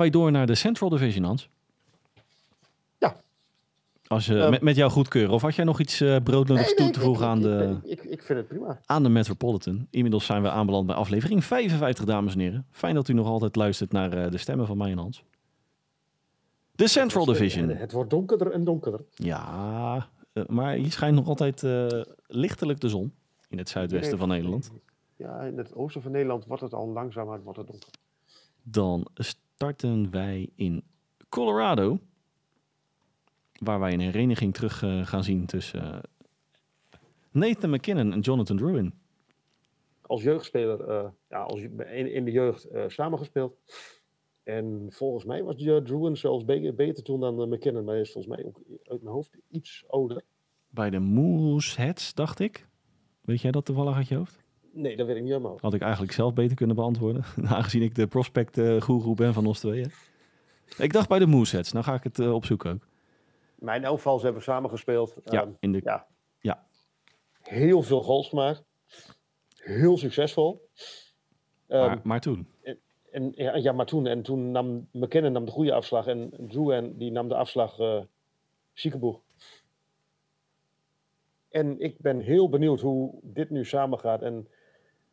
wij door naar de Central Division, Hans? Ja. Als je, Ehm, met, met jouw goedkeuren. Of had jij nog iets eh broodnodigs Nee, toe nee, te voegen aan, ik, de, Ik, ik, ik vind het prima. aan de Metropolitan? Inmiddels zijn we aanbeland bij aflevering 55, dames en heren. Fijn dat u nog altijd luistert naar eh, de stemmen van mij en Hans. De Central Division. Het, wordt donkerder en donkerder. Ja, eh, maar hier schijnt nog altijd eh, lichtelijk de zon in het zuidwesten van Nederland. Ja, in het oosten van Nederland wordt het al langzamer wordt het donker. Dan starten wij in Colorado. Waar wij een hereniging terug eh, gaan zien tussen eh, Nathan McKinnon en Jonathan Druin. Als jeugdspeler, eh, ja, als, in, in de jeugd samengespeeld. En volgens mij was Druin zelfs be- beter toen dan McKinnon. Maar hij is volgens mij ook uit mijn hoofd iets ouder. Bij de Mooseheads, dacht ik. Weet jij dat toevallig uit je hoofd? Nee, dat weet ik niet helemaal. Had ik eigenlijk zelf beter kunnen beantwoorden. Aangezien ik de prospect goeroe ben van ons tweeën. Ik dacht bij de Mooseheads. Nou ga ik het eh, opzoeken ook. In elk geval, ze hebben samengespeeld. Ja, Ehm, in de, ja. Ja. Heel veel goals gemaakt. Heel succesvol. Ehm, maar, maar toen. en, ja, ja, maar toen, en toen nam McKinnon nam de goede afslag en Druin die nam de afslag eh ziekenboeg. En ik ben heel benieuwd hoe dit nu samengaat. En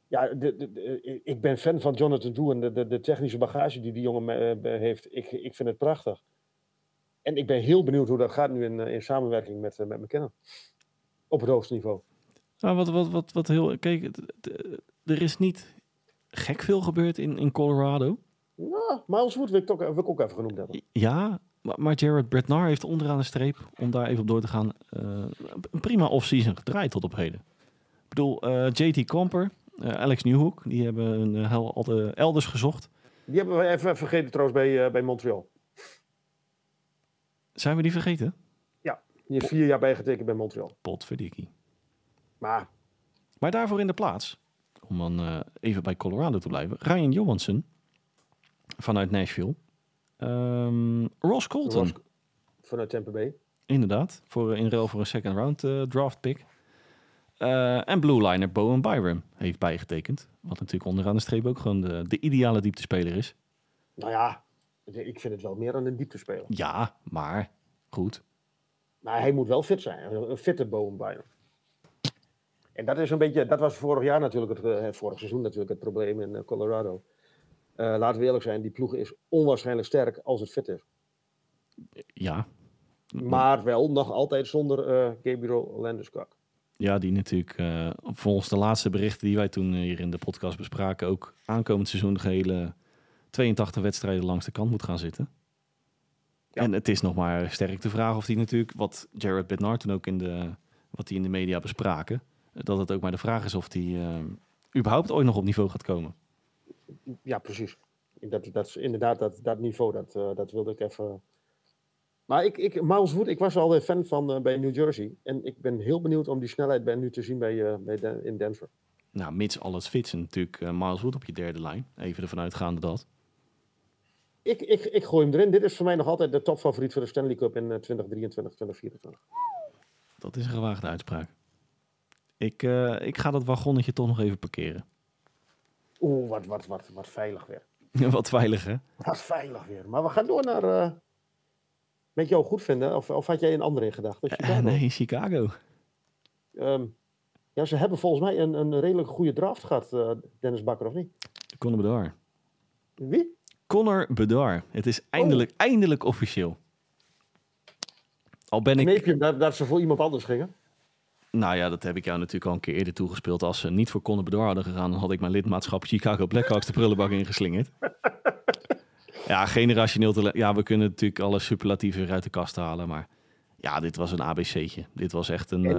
ja, de, de- de- ik ben fan van Jonathan Druin, de, de, de technische bagage die die jongen eh, heeft. Ik, ik vind het prachtig. En ik ben heel benieuwd hoe dat gaat nu in, eh, in samenwerking met, eh, met McKinnon. Op het hoogste niveau. Nou, wat, wat, wat, wat heel. Kijk, er is niet gek veel gebeurd in, in Colorado. Nou, Miles Wood wil ik, toch, wil ik ook even genoemd hebben. Ja, maar, maar Jared Bretnar heeft onderaan de streep, om daar even op door te gaan, eh, een prima offseason gedraaid tot op heden. Ik bedoel, eh, JT Comper, eh, Alex Newhook, die hebben een eh, hel al de elders gezocht. Die hebben we even vergeten trouwens bij, eh, bij Montreal. Zijn we die vergeten? Die heeft vier jaar bijgetekend bij Montreal. Potverdikkie. Maar Maar daarvoor in de plaats, om dan eh, even bij Colorado te blijven, Ryan Johansson vanuit Nashville. Ehm, Ross Colton. Ross- vanuit Tampa Bay. Inderdaad, voor, in ruil voor een second round eh, draft pick. Eh, en blue liner Bowen Byram heeft bijgetekend. Wat natuurlijk onderaan de streep ook gewoon de, de ideale dieptespeler is. Nou ja, ik vind het wel meer dan een dieptespeler. Ja, maar goed. Maar hij moet wel fit zijn. Een fitte bij hem. En dat is een beetje, dat was vorig jaar natuurlijk, het, eh, vorig seizoen natuurlijk het probleem in eh, Colorado. Eh, laten we eerlijk zijn, die ploeg is onwaarschijnlijk sterk als het fit is. Ja, Maar wel nog altijd zonder eh, Gabriel Landeskog. Ja die natuurlijk eh, volgens de laatste berichten die wij toen hier in de podcast bespraken... ook aankomend seizoen de hele 82 wedstrijden langs de kant moet gaan zitten. Ja. En het is nog maar sterk de vraag of die natuurlijk, wat Jared Bednar toen ook in de, wat die in de media bespraken... dat het ook maar de vraag is of die eh, überhaupt ooit nog op niveau gaat komen. Ja, precies. Dat, dat is inderdaad dat, dat niveau, dat, eh, dat wilde ik even... Maar ik, ik, Miles Wood, ik was al een fan van eh, bij New Jersey. En ik ben heel benieuwd om die snelheid bij, nu te zien bij, eh, bij Den- in Denver. Nou, mits alles fits en natuurlijk eh, Miles Wood op je derde lijn. Even ervan uitgaande dat. Ik, ik, ik gooi hem erin. Dit is voor mij nog altijd de topfavoriet voor de Stanley Cup in eh, 2023, 2024. Dat is een gewaagde uitspraak. Ik, ik ga dat wagonnetje toch nog even parkeren. Oeh, wat, wat, wat, wat veilig weer. Wat veilig, hè? Wat veilig weer. Maar we gaan door naar... met jou goed vinden? Of, of had jij een andere in gedachten? Eh, nee, Chicago. Ehm, ja, ze hebben volgens mij een, een redelijk goede draft gehad, eh, Dennis Bakker, of niet? Connor Bedard. Wie? Connor Bedard. Het is eindelijk, eindelijk officieel. Al ben ik... Kneep je dat, dat ze voor iemand anders gingen? Nou ja, dat heb ik jou natuurlijk al een keer eerder toegespeeld. Als ze niet voor Connor Bedard hadden gegaan... dan had ik mijn lidmaatschap Chicago Blackhawks de prullenbak ingeslingerd. ja, generationeel talent. Ja, we kunnen natuurlijk alle superlatieven weer uit de kast halen. Maar ja, dit was een ABC'tje. Dit was echt een... En-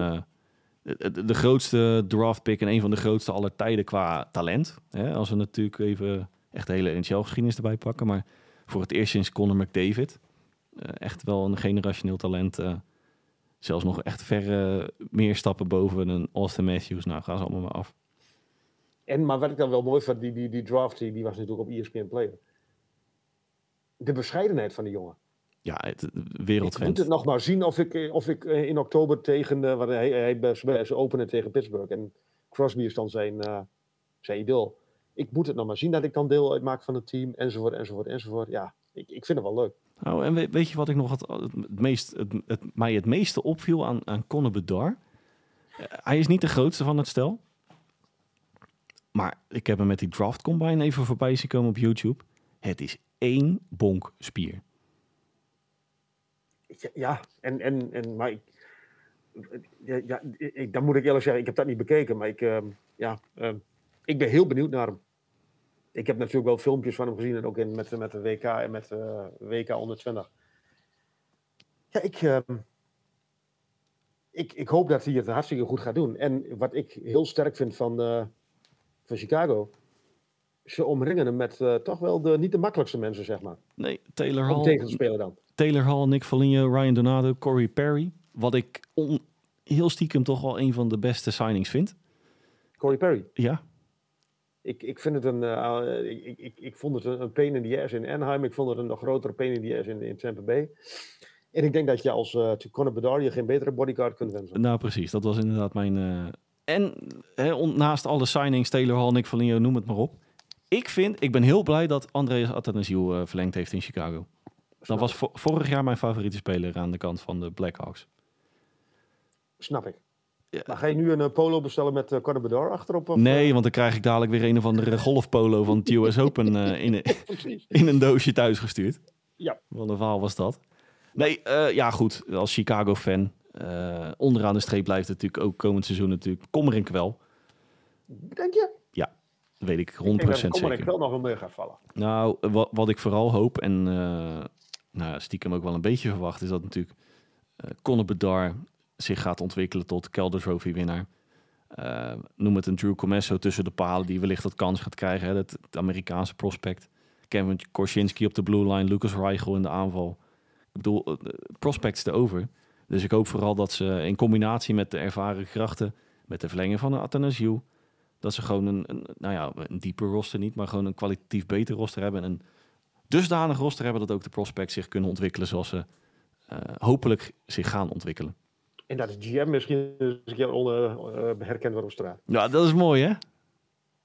eh, de, grootste draft pick en een van de grootste aller tijden qua talent. Hè? Als we natuurlijk even echt de hele NHL-geschiedenis erbij pakken. Maar voor het eerst sinds Connor McDavid. eh, echt wel een generationeel talent. eh, zelfs nog echt verre meer stappen boven een Austin Matthews. Nou, gaan ze allemaal maar af. En, maar wat ik dan wel mooi vond, die, die, die draft, die, die was natuurlijk op ESPN Player. De bescheidenheid van die jongen. Ja, het, Ik moet het nog maar zien of ik, eh, of ik eh, in oktober tegen... want hij, hij, ze openen tegen Pittsburgh. En Crosby is dan zijn, eh, zijn idool. Ik moet het nog maar zien dat ik dan deel uitmaak van het team. Enzovoort, enzovoort, enzovoort. Ja, ik, ik vind het wel leuk. Nou, en weet, weet je wat ik nog het, het, meest, het, het, mij het meeste opviel aan, aan Conor Bedard? Hij is niet de grootste van het stel. Maar ik heb hem met die draft combine even voorbij zien komen op YouTube. Het is één bonk spier. Ja, en, en, en maar ja, ik, dan moet ik eerlijk zeggen, ik heb dat niet bekeken, maar ik, ehm, ja, ehm, ik ben heel benieuwd naar hem. Ik heb natuurlijk wel filmpjes van hem gezien en ook in, met, met de WK en met uh, WK 120. Ja, ik, ehm, ik, ik hoop dat hij het hartstikke goed gaat doen. En wat ik heel sterk vind van, eh, van Chicago, ze omringen hem met uh, toch wel de, niet de makkelijkste mensen, zeg maar. Nee, Taylor Om Hall, tegen te spelen dan. Taylor Hall, Nick Foligno, Ryan Donato, Corey Perry. Wat ik on, heel stiekem toch wel een van de beste signings vind. Corey Perry. Ja, Ik, ik vind het een, eh, ik, ik, ik vond het een, een pain in the ass in Anaheim. Ik vond het een nog grotere pain in the ass in, in Tampa Bay. En ik denk dat je als uh, Conor Bedard je geen betere bodyguard kunt wensen. nou precies. Dat was inderdaad mijn... eh, En hè, on- naast alle signings, Taylor Hall, Nick Foligno, noem het maar op. Ik vind, ik ben heel blij dat Andreas Athanasiou eh verlengd heeft in Chicago. Dat was vo- vorig jaar mijn favoriete speler aan de kant van de Blackhawks. Snap ik. Ja. Maar ga je nu een eh, polo bestellen met uh, Conor Bedard achterop? Of, Nee, eh? want dan krijg ik dadelijk weer een of andere golfpolo van het US Open eh, in, in een doosje thuis gestuurd. Ja. Wat een verhaal was dat. Nee, eh, ja goed, als Chicago-fan. eh, onderaan de streep blijft het natuurlijk ook komend seizoen natuurlijk kommer en kwel. Denk je? Dat weet ik 100% Ik denk dat Kommer zeker. ik wel nog wel meer gaat vallen. Nou, wat, wat ik vooral hoop en eh, nou, stiekem ook wel een beetje verwacht, is dat natuurlijk Conor Bedard zich gaat ontwikkelen tot Calder Trophy winnaar. Eh, noem het een Drew Comesso tussen de palen die wellicht dat kans gaat krijgen. Hè, dat, het Amerikaanse prospect. Kevin Korchinski op de blue line, Lucas Reichel in de aanval. Ik bedoel, de prospects erover. Dus ik hoop vooral dat ze in combinatie met de ervaren krachten, met de verlenging van een Athanasiou, dat ze gewoon een, een, nou ja, een diepe roster niet, maar gewoon een kwalitatief beter roster hebben. En een dusdanig roster hebben dat ook de prospects zich kunnen ontwikkelen zoals ze eh, hopelijk zich gaan ontwikkelen. En dat de GM misschien eens een keer onder, herkend wordt op straat. Ja, dat is mooi hè?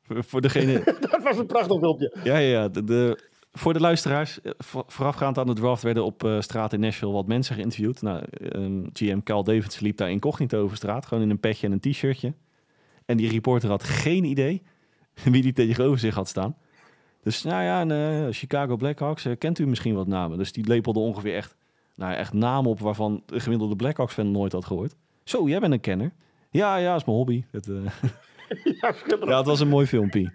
Voor, voor degene... dat was een prachtig filmpje. ja, ja, ja. De, de- voor de luisteraars, eh, vo- voorafgaand aan de draft werden op eh, straat in Nashville wat mensen geïnterviewd. Nou, ehm, GM Cal Davids liep daar incognito over straat, gewoon in een petje en een t-shirtje. En die reporter had geen idee wie die tegenover zich had staan. Dus nou ja, en, eh, Chicago Blackhawks, eh, kent u misschien wat namen? Dus die lepelde ongeveer echt, nou, echt namen op waarvan de gemiddelde Blackhawks-fan nooit had gehoord. Zo, jij bent een kenner. Ja, ja, is mijn hobby. Het, eh, ja, ja, het was een mooi filmpje.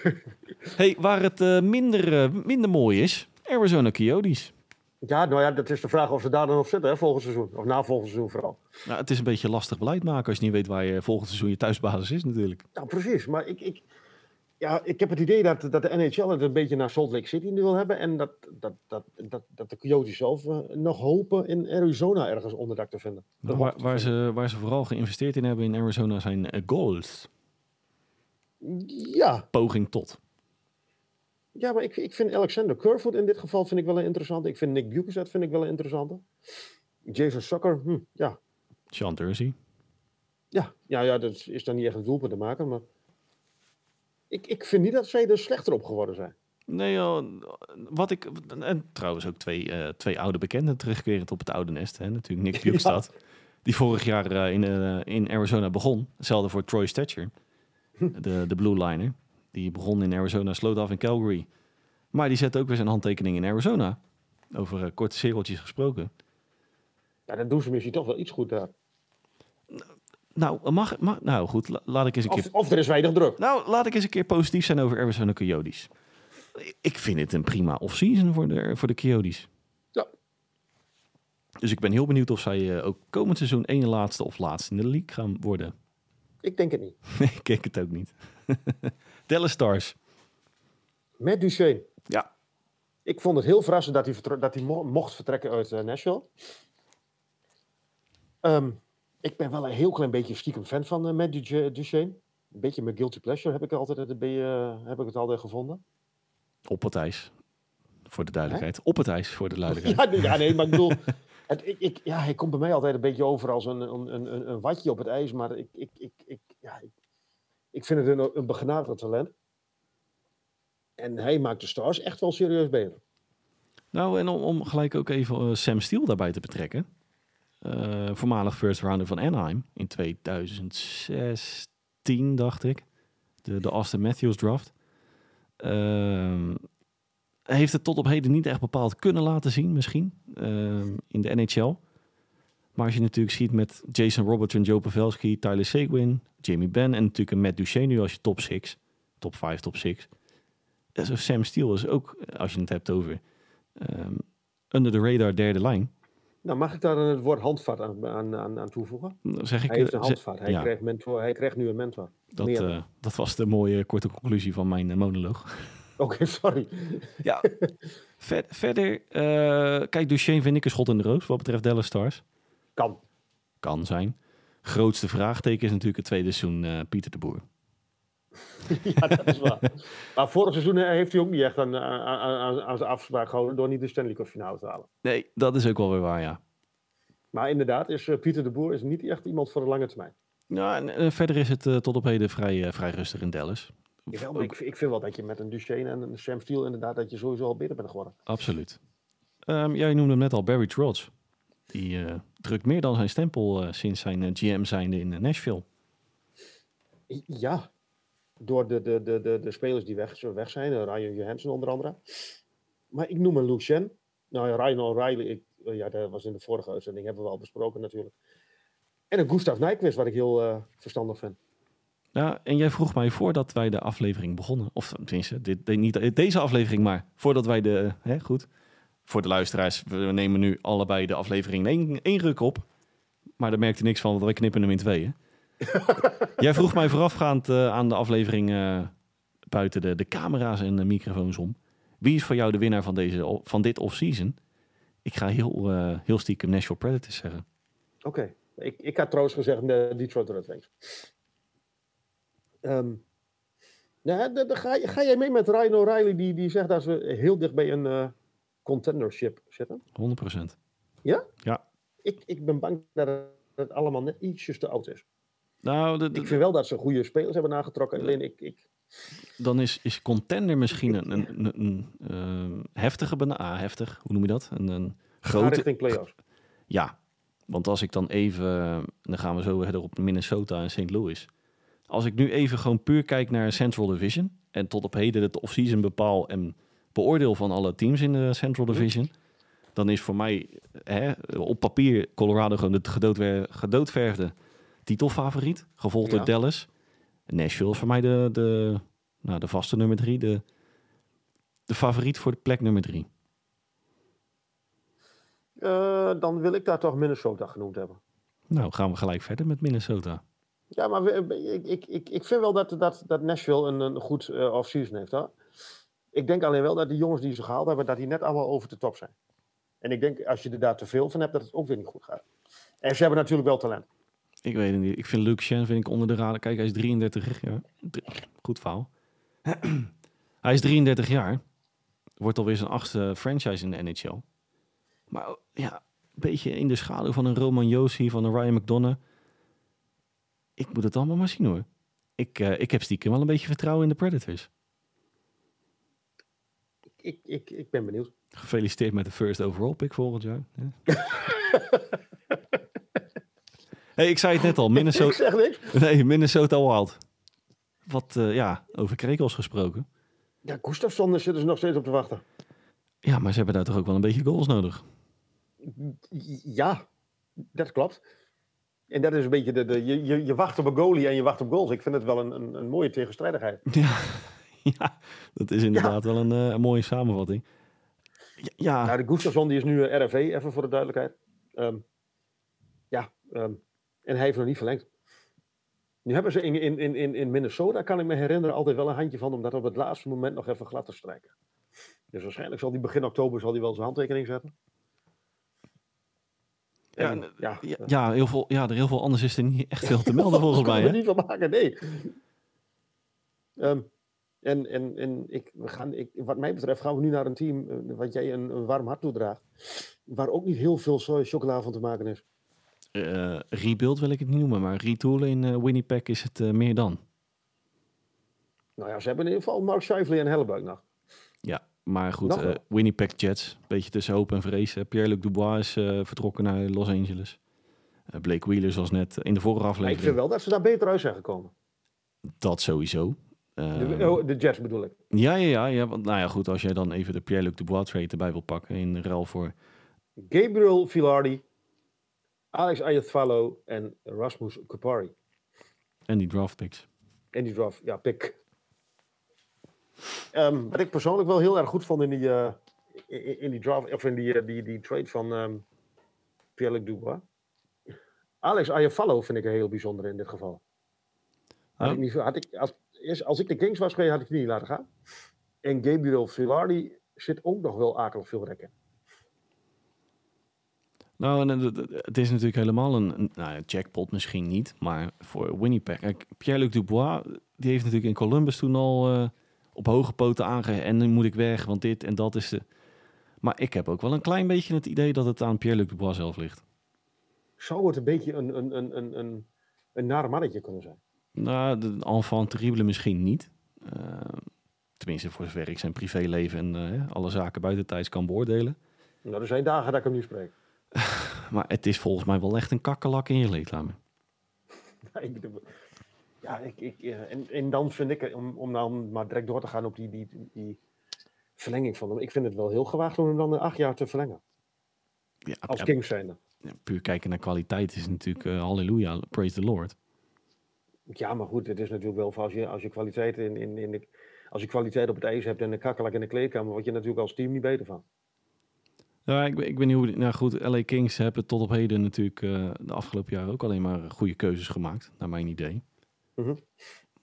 hey, waar het minder, minder mooi is, Arizona Coyotes. Ja, nou ja, dat is de vraag of ze daar dan op zitten, hè, volgend seizoen. Of na volgend seizoen vooral. Nou, het is een beetje lastig beleid maken als je niet weet waar je volgend seizoen je thuisbasis is natuurlijk. Nou, precies. Maar ik, ik, ja, ik heb het idee dat, dat de NHL het een beetje naar Salt Lake City nu wil hebben. En dat, dat, dat, dat, dat de Coyotes zelf eh, nog hopen in Arizona ergens onderdak te vinden. Waar, waar, ze, waar ze vooral geïnvesteerd in hebben in Arizona zijn eh, goals. Ja, Poging tot. Ja maar ik, ik vind Alexander Kerfoot in dit geval vind ik wel een interessante. Ik vind Nick Bukestad vind ik wel een interessante. Jason Sucker, hm, ja. Sean Dursey. Ja, ja, ja, dat is dan niet echt een doelpunt te maken. Maar ik, ik vind niet dat zij er slechter op geworden zijn. Nee, joh, wat ik. En trouwens ook twee, eh, twee oude bekenden terugkerend op het oude nest. Hè? Natuurlijk Nick Bjugstad, die vorig jaar eh, in, eh, in Arizona begon. Hetzelfde voor Troy Stetcher, de, de blue liner. Die begon in Arizona, sloot af in Calgary. Maar die zet ook weer zijn handtekening in Arizona. Over eh, korte cirkeltjes gesproken. Ja, dan doen ze misschien toch wel iets goed daar. Nou, mag, mag, nou goed, la- laat ik eens een keer Of, er is weinig druk. Nou, laat ik eens een keer positief zijn over Arizona Coyotes. Ik vind het een prima off-season voor de, voor de Coyotes. Ja. Dus ik ben heel benieuwd of zij eh, ook komend seizoen ene laatste of laatste in de league gaan worden. Ik denk het niet. Nee, ik kijk het ook niet. Dallas Stars. Met Duchesne. Ja. Ik vond het heel verrassend dat hij, dat hij mo- mocht vertrekken uit eh, Nashville. Ehm, ik ben wel een heel klein beetje stiekem fan van eh Matt Duchesne. Een beetje mijn guilty pleasure heb ik, altijd, het, eh, heb ik het altijd gevonden. Op het ijs. Voor de duidelijkheid. Op het ijs, voor de duidelijkheid. Ja, nee, ja, nee, maar ik bedoel... Het, ik, ik, ja, hij komt bij mij altijd een beetje over als een, een, een, een watje op het ijs. Maar ik, ik, ik, ik, ja, ik, ik vind het een, een talent. En hij maakt de Stars echt wel serieus beter. Nou, en om, gelijk ook even eh, Sam Steele daarbij te betrekken. Eh, voormalig first rounder van Anaheim in 2016, dacht ik. De, de Austin Matthews draft. Ehm, heeft het tot op heden niet echt bepaald kunnen laten zien, misschien, ehm, in de NHL. Maar als je natuurlijk ziet met Jason Robertson, Joe Pavelski, Tyler Seguin, Jamie Benn en natuurlijk een Matt Duchene nu als je top 6, top 5, top 6. Zo Sam Steele is ook, als je het hebt over ehm, under the radar derde lijn. Nou, mag ik daar dan het woord handvat aan, aan, aan, aan toevoegen? Dan zeg ik, Hij heeft eh, een handvat. Hij, ja. krijgt mentor, hij krijgt nu een mentor. dat, eh, dat was de mooie korte conclusie van mijn eh, monoloog. Oké, sorry. Ja. Ver- verder, eh, kijk, Duchene vind ik een schot in de roos wat betreft Dallas Stars. Kan. Kan zijn. Grootste vraagteken is natuurlijk het tweede seizoen eh, Pieter de Boer. ja, dat is waar. Maar vorig seizoen eh, heeft hij ook niet echt aan, aan, aan, aan zijn afspraak gehouden door niet de Stanley Cup finale te halen. Nee, dat is ook wel weer waar, ja. Maar inderdaad, is, eh, Pieter de Boer is niet echt iemand voor de lange termijn. Ja, en, verder is het tot op heden vrij, vrij rustig in Dallas. Jawel, maar ik, ik vind wel dat je met een Duchesne en een Sam Steele inderdaad dat je sowieso al beter bent geworden. Absoluut. Ehm, jij noemde hem net al, Barry Trotz. Die eh, drukt meer dan zijn stempel eh, sinds zijn eh, GM zijnde in Nashville. Ja, door de, de, de, de, de spelers die weg, weg zijn, Ryan Johansson onder andere. Maar ik noem een Lucien. Nou ja, Ryan O'Reilly, ik, ja, dat was in de vorige uitzending, hebben we al besproken natuurlijk. En een Gustav Nyquist, wat ik heel verstandig vind. Ja, en jij vroeg mij voordat wij de aflevering begonnen, of tenminste, dit, dit- niet deze aflevering, maar voordat wij de, hè, goed, voor de luisteraars, we nemen nu allebei de aflevering in één, één ruk op, maar daar merkte niks van, want wij knippen hem in tweeën. jij vroeg mij voorafgaand eh, aan de aflevering eh, buiten de, de camera's en de microfoons om, wie is voor jou de winnaar van, deze, van dit off-season? Ik ga heel, eh, heel stiekem Nashville Predators zeggen. Oké, ik, ik had trouwens gezegd de Detroit Red Wings. Nou, da- ga, ga jij mee met Ryan O'Reilly, die, die zegt dat ze heel dicht bij een contendership zitten? 100%. Ik, ik ben bang dat het, allemaal net ietsjes te oud is. Nou, de, de- Ik vind wel dat ze goede spelers hebben nagetrokken. Alleen ik, ik, dan is, is contender misschien een, een, een, een, eh, heftige bena- ah, heftig, hoe noem je dat? Een, een grote. richting playoffs. Ja, want als ik dan even, dan gaan we zo verder op Minnesota en St. Louis. Als ik nu even gewoon puur kijk naar Central Division en tot op heden het off-season bepaal en beoordeel van alle teams in de Central Division, dan is voor mij hè, op papier Colorado gewoon de gedoodwer- gedoodverfde titelfavoriet, gevolgd door. Dallas. Nashville is voor mij de, de, nou, de vaste nummer drie, de, de favoriet voor de plek nummer drie. Eh, dan wil ik daar toch Minnesota genoemd hebben. Nou, gaan we gelijk verder met Minnesota. Ja, maar ik, ik, ik, ik vind wel dat, dat, dat Nashville een, een goed eh off-season heeft. Hoor. Ik denk alleen wel dat de jongens die ze gehaald hebben, dat die net allemaal over de top zijn. En ik denk, als je er daar te veel van hebt, dat het ook weer niet goed gaat. En ze hebben natuurlijk wel talent. Ik weet het niet. Ik vind Luke Shen vind ik onder de radar. Kijk, hij is 33 jaar. Dr- Goed verhaal. hij is 33 jaar. Wordt alweer zijn achtste franchise in de NHL. Maar ja, een beetje in de schaduw van een Roman Josi, van een Ryan McDonough. Ik moet het allemaal maar zien hoor. Ik, eh, ik heb stiekem wel een beetje vertrouwen in de Predators. Ik, ik, ik ben benieuwd. Gefeliciteerd met de first overall pick volgend jaar. Ja. hey, ik zei het net al, Ik Minnesota, zeg niks. nee, Minnesota Wild. Wat, eh, ja, over krekels gesproken. Ja, Gustafsson zitten ze nog steeds op te wachten. Ja, maar ze hebben daar toch ook wel een beetje goals nodig. Ja, dat klopt. En dat is een beetje de. de je, je, je wacht op een goalie en je wacht op goals. Ik vind het wel een, een, een mooie tegenstrijdigheid. Ja, ja dat is inderdaad wel een, eh, een mooie samenvatting. Ja, ja, Nou, de Gustafsson die is nu eh, RFV, even voor de duidelijkheid. Ehm, ja, ehm, en hij heeft nog niet verlengd. Nu hebben ze in, in, in, in- in Minnesota, kan ik me herinneren, altijd wel een handje van om dat op het laatste moment nog even glad te strijken. Dus waarschijnlijk zal hij begin oktober zal hij wel zijn handtekening zetten. Ja, En, en, ja, ja, eh, ja, heel veel, ja, er heel veel anders is er niet echt veel te melden volgens mij. Hè? niet van maken, nee. Ehm, en en, en ik, we gaan, ik, wat mij betreft gaan we nu naar een team eh, wat jij een, een warm hart toedraagt. Waar ook niet heel veel chocola van te maken is. Eh, rebuild wil ik het niet noemen, maar retoolen in eh, Winnipeg is het meer dan. Nou ja, ze hebben in ieder geval Mark Scheifele en Hellebuik nog. Maar goed. Winnipeg Jets. Beetje tussen hoop en vrees. Pierre-Luc Dubois is vertrokken naar Los Angeles. Blake Wheeler, zoals net in de vorige Maar ik aflevering. vind wel dat ze daar beter uit zijn gekomen. Dat sowieso. De, oh, de Jets bedoel ik. ja, ja, ja, ja. Want, nou ja, goed. Als jij dan even de Pierre-Luc Dubois trade erbij wil pakken in ruil voor... Gabriel Filardi, Alex Ayatfalo en Rasmus Kupari. En die draft picks. En die draft, ja, pick. Ehm, wat ik persoonlijk wel heel erg goed vond in die, eh, in, in die draft, of in die, eh, die, die trade van ehm Pierre-Luc Dubois. Alex Ayafallo vind ik een heel bijzonder in dit geval. Had Ja. ik niet, had ik, als, eerst- als ik de Kings was geweest, had ik die niet laten gaan. En Gabriel Filardi zit ook nog wel akelig veel rekken. Nou, en het- het- het is natuurlijk helemaal een, nou, ja, jackpot misschien niet, maar voor Winnipeg. Pierre-Luc Dubois, die heeft natuurlijk in Columbus toen al eh, op hoge poten aangegeven. En nu moet ik weg, want dit en dat is de... Maar ik heb ook wel een klein beetje het idee dat het aan Pierre-Luc Dubois zelf ligt. Zou het een beetje een, een, een, een, een, een nare mannetje kunnen zijn? Nou, de enfant terrible misschien niet. Eh, tenminste, voor zover ik zijn privéleven en eh, alle zaken buitentijds kan beoordelen. Nou, er zijn dagen dat ik hem nu spreek. Maar het is volgens mij wel echt een kakkelak in je leedkamer. Ja, ik bedoel- ja, ik, ik, eh, en, en dan vind ik, om, om nou maar direct door te gaan op die, die, die verlenging van hem. Ik vind het wel heel gewaagd om hem dan eh, acht jaar te verlengen. Ja, Als ja, Kings zijnde. ja, puur kijken naar kwaliteit is natuurlijk eh, halleluja, praise the Lord. Ja, maar goed, het is natuurlijk wel voor als je, als je kwaliteit in, in, in de, als je kwaliteit op het ijs hebt en een kakkelak in de kleedkamer, word je natuurlijk als team niet beter van. Ja, ik, ben- ik niet hoe... Nou goed, LA Kings hebben tot op heden natuurlijk eh, de afgelopen jaren ook alleen maar goede keuzes gemaakt, naar mijn idee. Mhm.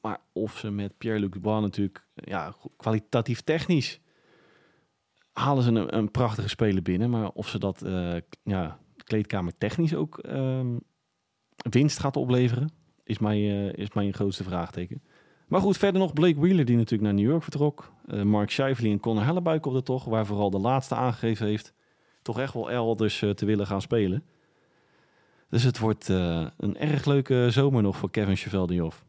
Maar of ze met Pierre-Luc Dubois natuurlijk, ja, kwalitatief technisch, halen ze een, een prachtige speler binnen. Maar of ze dat, eh, ja, kleedkamer technisch ook ehm, winst gaat opleveren, is mijn, eh, is mijn grootste vraagteken. Maar goed, verder nog Blake Wheeler, die natuurlijk naar New York vertrok. Eh, Mark Scheifele en Conor Hellebuik op de tocht, waar vooral de laatste aangegeven heeft toch echt wel elders eh, te willen gaan spelen. Dus het wordt een erg leuke zomer nog voor Kevin Cheveldayoff.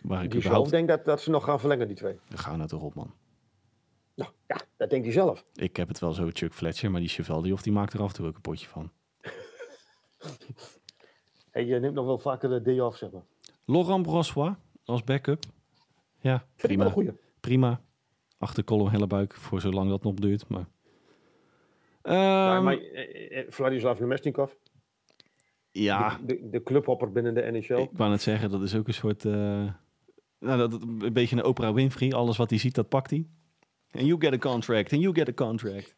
Waar ik Die überhaupt... denkt dat, dat ze nog gaan verlengen, die twee. Ga nou toch op, man. Nou, ja, dat denkt hij zelf. Ik heb het wel zo, Chuck Fletcher, maar die Cheveldayoff die maakt er af en toe ook een potje van. Hey, je neemt nog wel vaker de day off, zeg maar. Laurent Brossois als backup. Ja, prima. Prima. Achter Colin Hellebuik, voor zolang dat nog duurt. Maar... Ja, Ehm, maar eh, eh, Vladislav Nemesnikov, ja, de, de, de clubhopper binnen de NHL. ik wou net zeggen, dat is ook een soort... eh, nou, dat, een beetje een Oprah Winfrey. Alles wat hij ziet, dat pakt hij. En you get a contract, and you get a contract.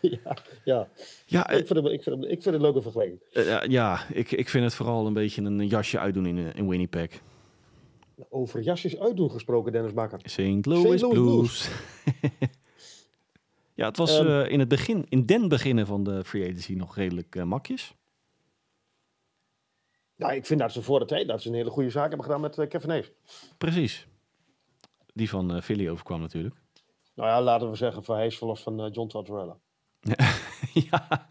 ja, ja. Ja, eh, Ik, vind het, ik, vind het, ik vind het leuke vergelijking. eh, ja ik, ik vind het vooral een beetje een jasje uitdoen in, eh, in Winnipeg. Over jasjes uitdoen gesproken, Dennis Bakker. St. Louis, Louis Blues. ja, het was Ehm. eh, in het begin, in den beginnen van de free agency nog redelijk eh, makjes. Nou, ik vind dat ze voor de tijd dat ze een hele goede zaak hebben gedaan met eh, Kevin Hayes. Precies. Die van eh, Philly overkwam natuurlijk. Nou ja, laten we zeggen van Hayes verlost van eh, John Tortorella. ja.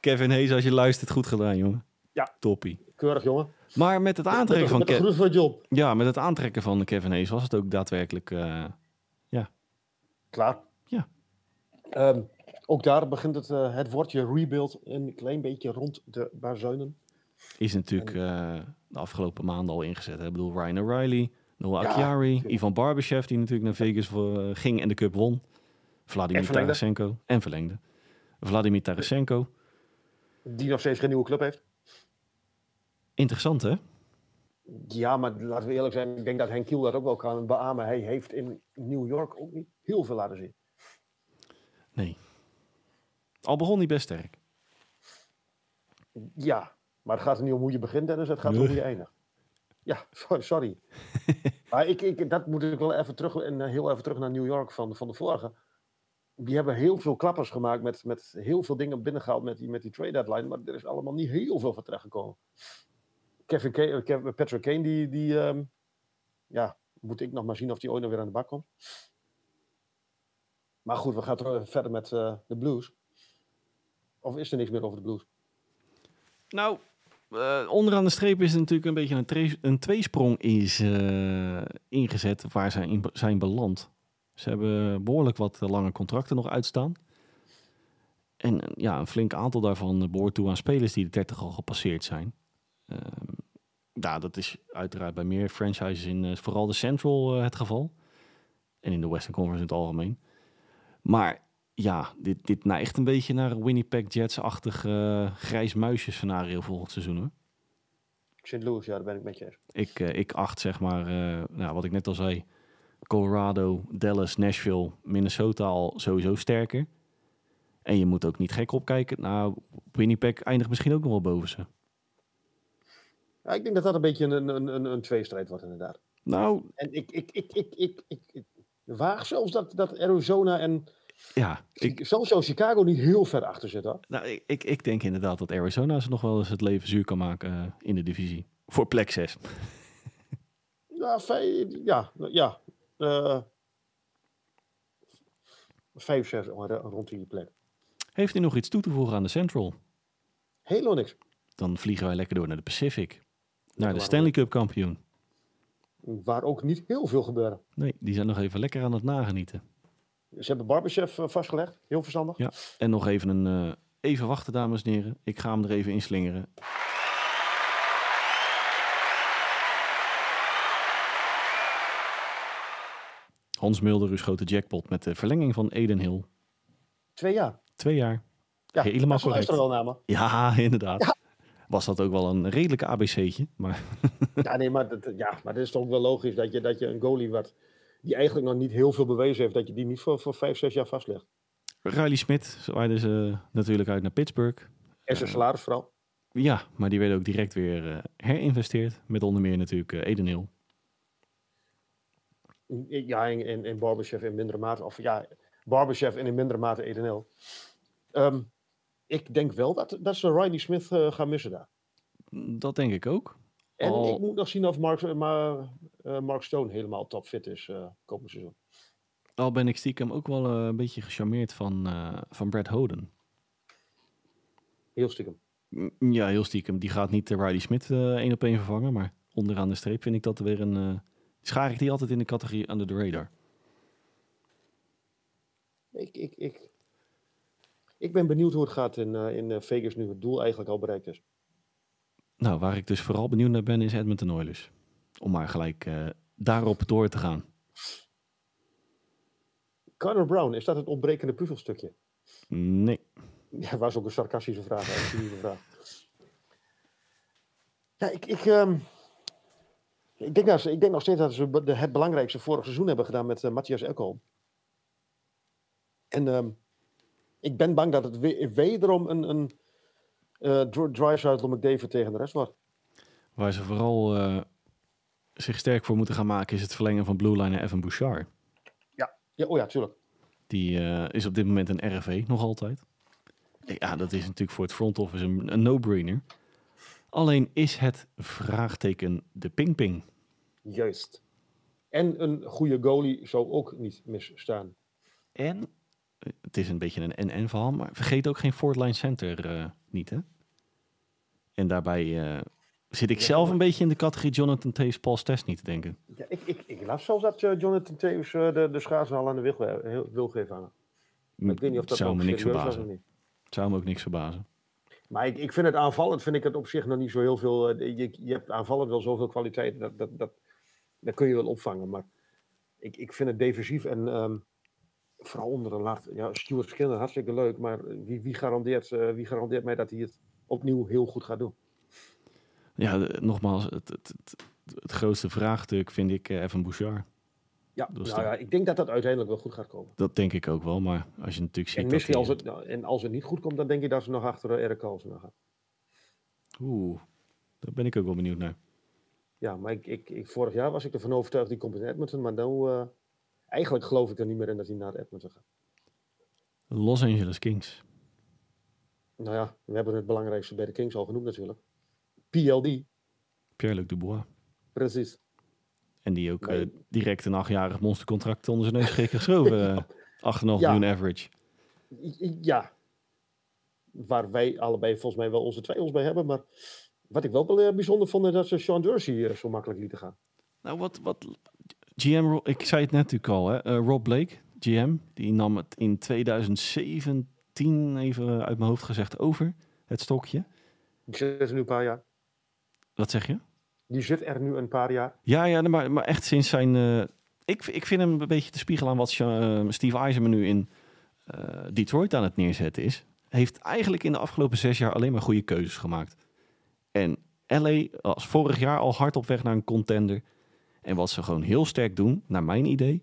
Kevin Hayes, als je luistert, goed gedaan, jongen. Ja. Toppie. Keurig, jongen. Maar met het aantrekken van, met van John. ja, met het aantrekken van Kevin Hayes was het ook daadwerkelijk... eh, Klaar. Ja. Ehm, ook daar begint het, eh, het woordje rebuild een klein beetje rond de bazuinen. is natuurlijk eh, de afgelopen maanden al ingezet. Hè? Ik bedoel, Ryan O'Reilly, Noah Ja. Ivan Barbashev, die natuurlijk naar Vegas voor, ging en de cup won. Vladimir En. Tarasenko. En verlengde. Vladimir Tarasenko. Die nog steeds geen nieuwe club heeft. Interessant, hè? Ja, maar laten we eerlijk zijn. Ik denk dat Henk Kiel dat ook wel kan beamen. Hij heeft in New York ook niet heel veel laten zien. Nee. Al begon hij best sterk. Ja, maar het gaat er niet om hoe je begint, Dennis. Het gaat om hoe je eindigt. Ja, sorry. sorry. maar ik, ik, dat moet ik wel even terug, en eh, heel even terug naar New York van, van de vorige. Die hebben heel veel klappers gemaakt met, met heel veel dingen binnengehaald met die, met die trade deadline. Maar er is allemaal niet heel veel van terechtgekomen. Kevin Kane, eh, Patrick Kane, die, die ehm, ja, moet ik nog maar zien of die ooit nog weer aan de bak komt. Maar goed, we gaan verder met eh, de Blues. Of is er niks meer over de Blues? Nou, eh, onderaan de streep is er natuurlijk een beetje een, een tweesprong is, ingezet waar zij in zijn beland. Ze hebben behoorlijk wat lange contracten nog uitstaan. En ja, een flink aantal daarvan behoort toe aan spelers die de 30 al gepasseerd zijn. Ja, dat is uiteraard bij meer franchises in uh, vooral de Central uh, het geval. En in de Western Conference in het algemeen. Maar ja, dit, dit neigt een beetje naar Winnipeg Jets-achtig uh, grijs muisje scenario volgend seizoen hoor. St. Louis, ja, daar ben ik met je eens. Ik, ik acht zeg maar, nou, wat ik net al zei, Colorado, Dallas, Nashville, Minnesota al sowieso sterker. En je moet ook niet gek opkijken. Nou, Winnipeg eindigt misschien ook nog wel boven ze. Ja, ik denk dat dat een beetje een, een, een, een tweestrijd wordt, inderdaad. Nou. En ik, ik, ik, ik, ik, ik, ik waag zelfs dat, dat Arizona en. Ja, ik, zelfs Chicago niet heel ver achter zit hoor. Nou, ik, ik, ik denk inderdaad dat Arizona ze nog wel eens het leven zuur kan maken uh, in de divisie. Voor plek 6. ja, ja, ja. Uh, 5, 6 rond die plek. Heeft u nog iets toe te voegen aan de Central? Helemaal niks. Dan vliegen wij lekker door naar de Pacific. Naar de Stanley Cup kampioen. Waar ook niet heel veel gebeuren. Nee, die zijn nog even lekker aan het nagenieten. Ze hebben Barbechef uh, vastgelegd. Heel verstandig. Ja, en nog even een... Uh, even wachten, dames en heren. Ik ga hem er even inslingeren. Hans Mulder schoot de jackpot met de verlenging van Eden Hill. Twee jaar. Twee jaar. Ja, Helemaal correct. er wel naar me. Ja, inderdaad. Ja. Was dat ook wel een redelijke ABC'tje. Maar... ja, nee, maar, dat, ja, maar het is toch wel logisch dat je, dat je een goalie wat, die eigenlijk nog niet heel veel bewezen heeft, dat je die niet voor, voor vijf, zes jaar vastlegt. Riley Smith zwaaide ze natuurlijk uit naar Pittsburgh. En zijn salaris vooral. Ja, maar die werden ook direct weer uh, herinvesteerd. Met onder meer natuurlijk uh, Eden Hill. Ja, in, in, in Barbechef in mindere mate. Of ja, Barbechef en in mindere mate Edenel. Um, ik denk wel dat, dat ze Riley Smith uh, gaan missen daar. Dat denk ik ook. En Al... ik moet nog zien of Mark, uh, Mark Stone helemaal topfit is komend seizoen. Al ben ik stiekem ook wel een beetje gecharmeerd van, van Brad Hoden. Heel stiekem. Ja, heel stiekem. Die gaat niet Riley Smith één op één vervangen. Maar onderaan de streep vind ik dat weer een... schaar ik die altijd in de categorie under the radar. Ik, ik, ik, ik ben benieuwd hoe het gaat in, uh, in uh, Vegas nu het doel eigenlijk al bereikt is. Nou, waar ik dus vooral benieuwd naar ben is Edmonton Oilers. Om maar gelijk uh, daarop door te gaan. Connor Brown, is dat het ontbrekende puzzelstukje? Nee. Ja, was ook een sarcastische vraag. Een vraag. Ja, ik, ik, um, ik, denk dat, ik denk nog steeds dat ze het belangrijkste vorig seizoen hebben gedaan met uh, Matthias Ekholm. En um, ik ben bang dat het we wederom een, een uh, drive McDavid tegen de rest wordt. Waar ze vooral uh, zich sterk voor moeten gaan maken is het verlengen van Blue Line en Evan Bouchard. Ja, ja oh ja, tuurlijk. Die uh, is op dit moment een RFV nog altijd. Ja, dat is natuurlijk voor het front office een, een no-brainer. Alleen is het vraagteken de ping-ping. Juist. En een goede goalie zou ook niet misstaan. En het is een beetje een en-en verhaal, maar vergeet ook geen Fort Line Center uh, niet, hè? En daarbij uh, zit ik ja, zelf een beetje in de categorie Jonathan Taves, Paul Stest niet te denken. Ja, ik, ik, ik las zelfs dat uh, Jonathan Taves de, de schaatsen al aan de wil, wil geven hangen. Maar ik weet niet of dat zou me niks verbazen. Niet. Zou me ook niks verbazen. Maar ik, ik vind het aanvallend, vind ik het op zich nog niet zo heel veel. Je, je hebt aanvallend wel zoveel kwaliteit, dat, dat, dat, dat kun je wel opvangen. Maar ik, ik vind het defensief en um, vooral onder een laat. Ja, Stuart Skinner, hartstikke leuk. Maar wie, wie, garandeert, uh, wie garandeert mij dat hij het opnieuw heel goed gaat doen? Ja, de, nogmaals, het, het, het, het, grootste vraagstuk vind ik uh, Evan Bouchard. Ja, nou ja, ik denk dat dat uiteindelijk wel goed gaat komen. Dat denk ik ook wel, maar als je natuurlijk ziet. En misschien als het, nou, en als het niet goed komt, dan denk je dat ze nog achter uh, Erik Carlsen gaan. Oeh, daar ben ik ook wel benieuwd naar. Ja, maar ik, ik, ik, vorig jaar was ik ervan overtuigd die komt in Edmonton, maar dan, uh, eigenlijk geloof ik er niet meer in dat hij naar Edmonton gaat. Los Angeles Kings. Nou ja, we hebben het belangrijkste bij de Kings al genoemd natuurlijk. PLD. Pierre-Luc Dubois. Precies. En die ook nee. uh, direct een achtjarig monstercontract onder zijn neus kreeg geschoven. ja. 8,5 ja. miljoen average. Ja. Waar wij allebei volgens mij wel onze twijfels bij hebben. Maar wat ik wel bijzonder vond, is dat ze Sean Dursey uh, zo makkelijk lieten gaan. Nou, wat, wat GM, ik zei het net natuurlijk al, hè, eh, Rob Blake, GM, die nam het in 2017, even uit mijn hoofd gezegd, over, het stokje. Die zit er nu een paar jaar. Wat zeg je? Die zit er nu een paar jaar. Ja, ja maar, maar echt sinds zijn... eh, ik, ik vind hem een beetje te spiegelen aan wat eh, Steve Eisenman nu in eh, Detroit aan het neerzetten is. Heeft eigenlijk in de afgelopen zes jaar alleen maar goede keuzes gemaakt. En LA als vorig jaar al hard op weg naar een contender. En wat ze gewoon heel sterk doen, naar mijn idee,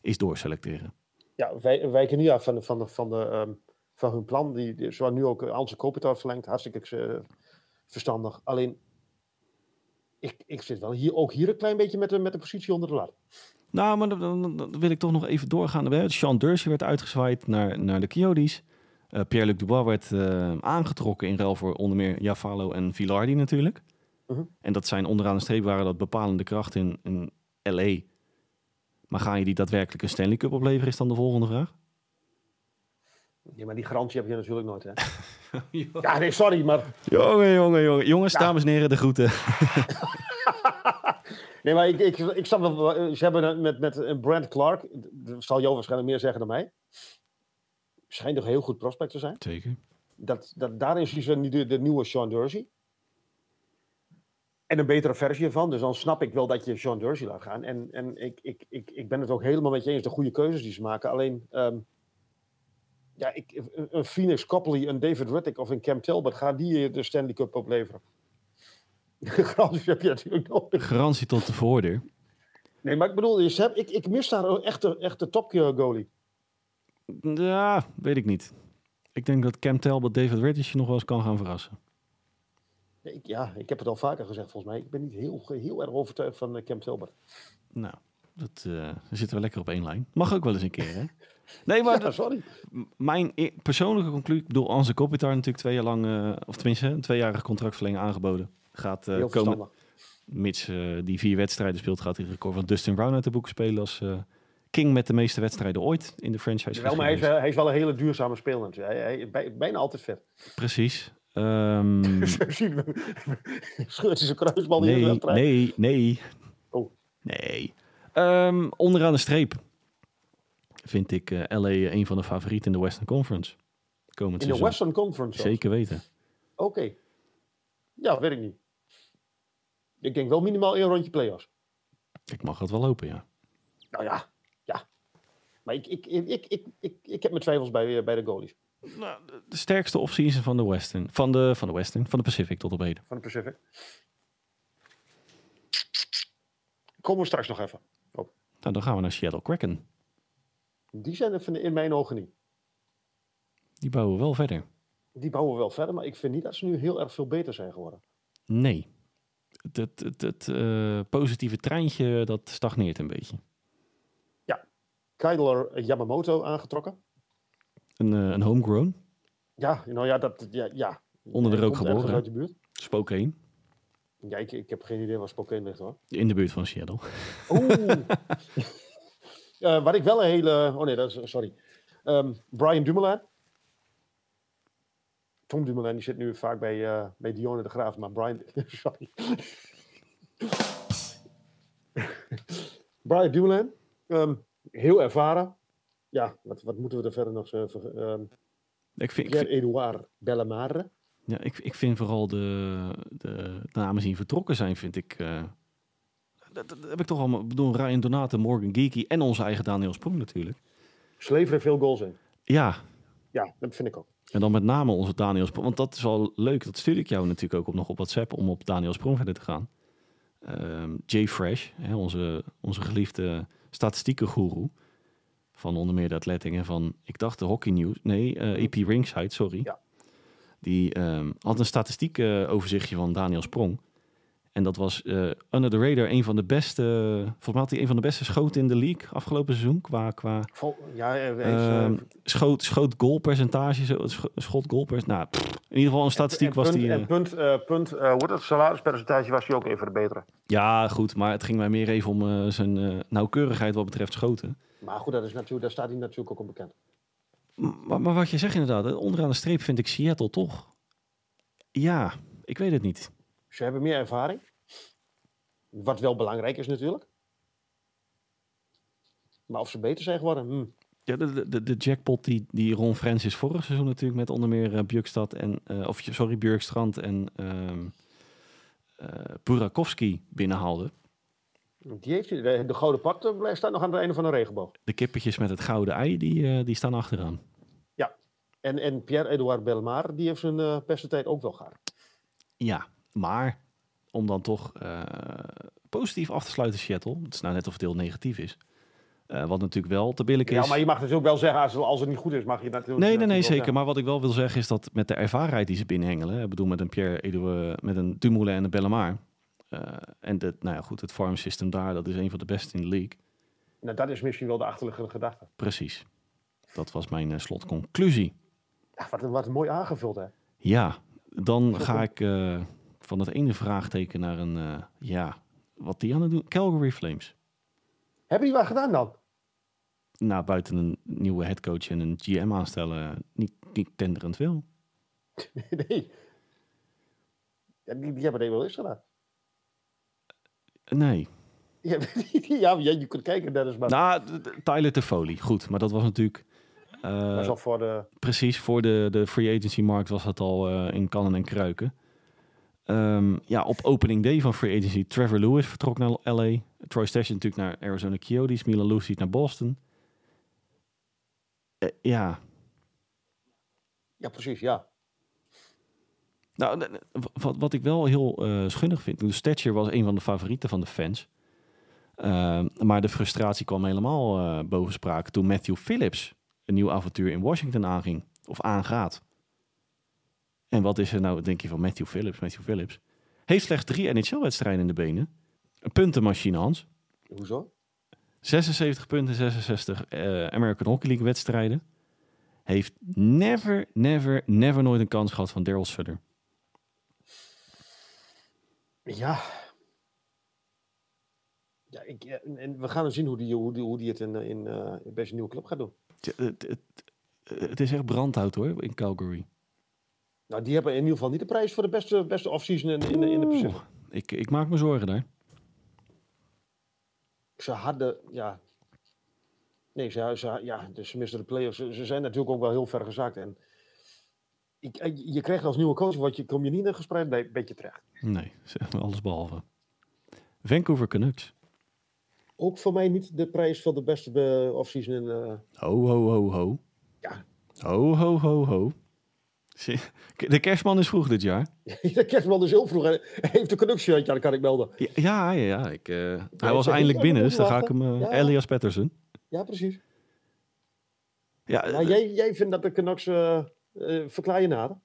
is doorselecteren. Ja, wij wijken niet af van, de, van, de, van, de, ehm, van hun plan. Die, die, zoals nu ook Anse Kopitar verlengd. Hartstikke eh, verstandig. Alleen, ik, ik zit wel hier, ook hier een klein beetje met de, met de positie onder de lat. Nou, maar dan, dan- dan wil ik toch nog even doorgaan. Sean Dursey werd uitgezwaaid naar, naar de Coyotes. Eh, Pierre-Luc Dubois werd eh, aangetrokken in ruil voor onder meer Javalo en Villardi natuurlijk. Mhm. En dat zijn onderaan de streep waren dat bepalende krachten in, in LA. Maar ga je die daadwerkelijk een Stanley Cup opleveren, is dan de volgende vraag. Nee, maar die garantie heb je natuurlijk nooit, hè? ja, nee, sorry, maar... Jongen, jongen, jongen. Jongens, Ja. dames en heren, de groeten. Nee, maar ik, ik, ik snap wel... eh, Ze hebben met, met Brent Clark... Dat zal jou waarschijnlijk meer zeggen dan mij. Schijnt toch heel goed prospect te zijn. Zeker. Dat, dat, daarin zie je de, de nieuwe Sean Dursey. En een betere versie ervan. Dus dan snap ik wel dat je Sean Dursey laat gaan. En, en ik, ik, ik, ik ben het ook helemaal met je eens. De goede keuzes die ze maken. Alleen... ehm, ja, ik, een- Phoenix Copley, een David Riddick of een Cam Talbot... gaan die je de Stanley Cup opleveren. Garanties heb je natuurlijk nodig. Garantie tot de voordeur. Nee, maar ik bedoel, je hebt, ik, ik mis daar een echte, echte top goalie. Ja, weet ik niet. Ik denk dat Cam Talbot David je nog wel eens kan gaan verrassen. Ja, ik, ja, ik heb het al vaker gezegd volgens mij. Ik ben niet heel, heel erg overtuigd van eh, Cam Talbot. Nou, dat eh, zitten we lekker op één lijn. Mag ook wel eens een keer, hè? Nee, maar Ja, sorry. mijn e- persoonlijke conclusie... Ik bedoel, Anze Kopitar natuurlijk twee jaar lang... eh, of tenminste, een tweejarige contractverlenging aangeboden. Gaat Heel komen, mits die vier wedstrijden speelt... gaat hij record van Dustin Brown uit de boeken spelen... als king met de meeste wedstrijden ooit in de franchise. Wel, maar hij is, wel- hij is wel een hele duurzame speler. natuurlijk. Hij, hij is bij- bijna altijd vet. Precies. We. Scheurt hij zijn kruisbal in de nee, wedstrijd. nee, nee. Oh. Nee. Ehm, onderaan de streep vind ik eh, LA een van de favorieten in de Western Conference. Komend In de. Western Conference. zelfs. Zeker weten. Oké. Ja, weet ik niet. Ik denk wel minimaal één rondje play-offs. Ik mag het wel hopen, ja. Nou ja. Maar ik, ik, ik, ik, ik, ik, ik heb mijn twijfels bij, eh, bij de goalies Nou, de- de sterkste offseason van de Western. Van de, van de Western, van de Pacific tot op heden. van de Pacific. Komen we straks nog even. Nou, dan gaan we naar Seattle Kraken. Die zijn er in mijn ogen niet. Die bouwen wel verder. Die bouwen wel verder, maar ik vind niet dat ze nu heel erg veel beter zijn geworden. Nee. Het, het, het, het, eh, positieve treintje, dat stagneert een beetje. Kyler Yamamoto aangetrokken. Een, eh, een homegrown, Ja, nou ja, dat, ja, ja. Onder de rook geboren, uit de buurt. Spokane, Ja, ik, ik heb geen idee waar Spokane ligt hoor. in de buurt van Seattle. Oeh. Eh, waar ik wel een hele... Oh nee, dat is... Sorry. Ehm, Brian Dumoulin. Tom Dumoulin, die zit nu vaak bij, eh bij Dionne de Graaf. Maar Brian... Sorry. Brian Dumoulin. ehm, heel ervaren. Ja, wat, wat moeten we er verder nog... zeggen? Ehm Ik vind, Pierre-Edouard Bellemare. Ja, ik, ik vind vooral de, de namen die vertrokken zijn, vind ik... eh, dat, dat heb ik toch allemaal... Ik bedoel, Ryan Donato, Morgan Geeky en onze eigen Daniel Sprong natuurlijk. Sleveren veel goals in. Ja, Ja, dat vind ik ook. en dan met name onze Daniel Sprong. Want dat is wel leuk, dat stuur ik jou natuurlijk ook op, nog op WhatsApp... om op Daniel Sprong verder te gaan. Ehm Jay Fresh, hè, onze, onze geliefde statistiekengoeroe... van onder meer de Athletic en van, ik dacht de Hockey News... Nee, eh EP Ringside, sorry. Ja. Die ehm, had een statistiek eh, overzichtje van Daniel Sprong. En dat was eh, under the radar een van de beste... Volgens mij had hij een van de beste schoten in de league afgelopen seizoen. Qua, qua Vol- ja, eh, ehm, schoot, schoot goalpercentage, schot goalpercentage. Nou, pff, in ieder geval een statistiek en was die... En eh, punt, eh, punt eh, heet het salarispercentage was hij ook even verbeteren. ja, goed, maar het ging mij meer even om eh, zijn eh, nauwkeurigheid wat betreft schoten. Maar goed, dat is natuurlijk, daar staat hij natuurlijk ook onbekend. M- Maar, maar wat je zegt inderdaad, eh, onderaan de streep vind ik Seattle toch... Ja, ik weet het niet. Ze hebben meer ervaring. Wat wel belangrijk is natuurlijk. Maar of ze beter zijn geworden, hm. Ja, de, de, de jackpot die, die Ron Francis vorig seizoen natuurlijk met onder meer uh, Björkstad en, uh, of sorry, Björkstrand en um, uh, Burakovsky binnenhaalde. Die heeft de, de gouden pak staat nog aan het einde van de regenboog. De kippetjes met het gouden ei, die, die staan achteraan. Ja, en, en Pierre-Edouard Belmar, die heeft zijn uh, tijd ook wel gehad. Ja, maar om dan toch positief af te sluiten Seattle, het is nou net of het heel negatief is. Uh, wat natuurlijk wel te billig is. Ja, maar je mag dus ook wel zeggen, als, als het niet goed is, mag je natuurlijk... Nee, nee, nee, zeker. Zeggen. Maar wat ik wel wil zeggen is dat met de ervarenheid die ze binnenhengelen... Ik bedoel, met een Pierre Edouard, met een Dumoulin en een Bellemare... Uh, en de, nou ja, goed, het farm system daar, dat is een van de beste in de league. Nou, dat is misschien wel de achterliggende gedachte. Precies. Dat was mijn uh, slotconclusie. Ja, wat, wat mooi aangevuld, hè? Ja, dan ga ik van het ene vraagteken naar een, ja, wat die aan het doen? Calgary Flames. Heb je wat gedaan dan? Nou, buiten een nieuwe headcoach en een GM aanstellen, niet, niet tenderend veel. nee. Ja, die, die hebben het wel eens gedaan. Nee. Ja, ja, je kunt kijken, Dennis. Maar... Nou, Tyler Toffoli, goed. Maar dat was natuurlijk... Uh, was al voor de... Precies, voor de, de free agency markt was dat al uh, in kannen en kruiken. Um, ja, op opening day van free agency, Trevor Lewis vertrok naar LA. Troy Station natuurlijk naar Arizona Coyotes. Milan Lucic naar Boston. Uh, ja. Ja, precies, ja. Nou, wat, wat ik wel heel uh, schunnig vind. De Stetcher was een van de favorieten van de fans. Uh, maar de frustratie kwam helemaal uh, boven sprake toen Matthew Phillips een nieuw avontuur in Washington aanging. Of aangaat. En wat is er nou, denk je van Matthew Phillips? Matthew Phillips heeft slechts drie NHL-wedstrijden in de benen. Een puntenmachine, Hans. Hoezo? 76 punten, 66 uh, American Hockey League wedstrijden. Heeft never, never, never nooit een kans gehad van Daryl Sutter. Ja. Ja, ik, en we gaan dan zien hoe die, hoe die, hoe die het in, in, uh, in deze nieuwe club gaat doen. Het, het, het, het is echt brandhout hoor, in Calgary. Nou, die hebben in ieder geval niet de prijs voor de beste, beste offseason in, in, in de Pacific. Ik, ik maak me zorgen daar. Ze hadden, ja... Nee, ze, ze, ja, dus ze misten de play-offs. Ze, ze, zijn natuurlijk ook wel heel ver gezakt. En ik, eh, je krijgt als nieuwe coach, wat je, kom je niet in een gesprek een beetje terecht. Nee, alles behalve. Vancouver Canucks. Ook voor mij niet de prijs van de beste offseason in... Uh... Ho, ho, ho, ho. Ja. Ho, ho, ho, ho. De kerstman is vroeg dit jaar. De kerstman is heel vroeg. Hij heeft de connectie, ja, dat kan ik melden. Ja, ja, ja ik, uh, hij was eindelijk binnen, dus dan ga ik hem... Uh, ja. Elias Pettersen. Ja, precies. Ja, nou, jij, jij vindt dat de Canucks... Uh, verklaar je nader?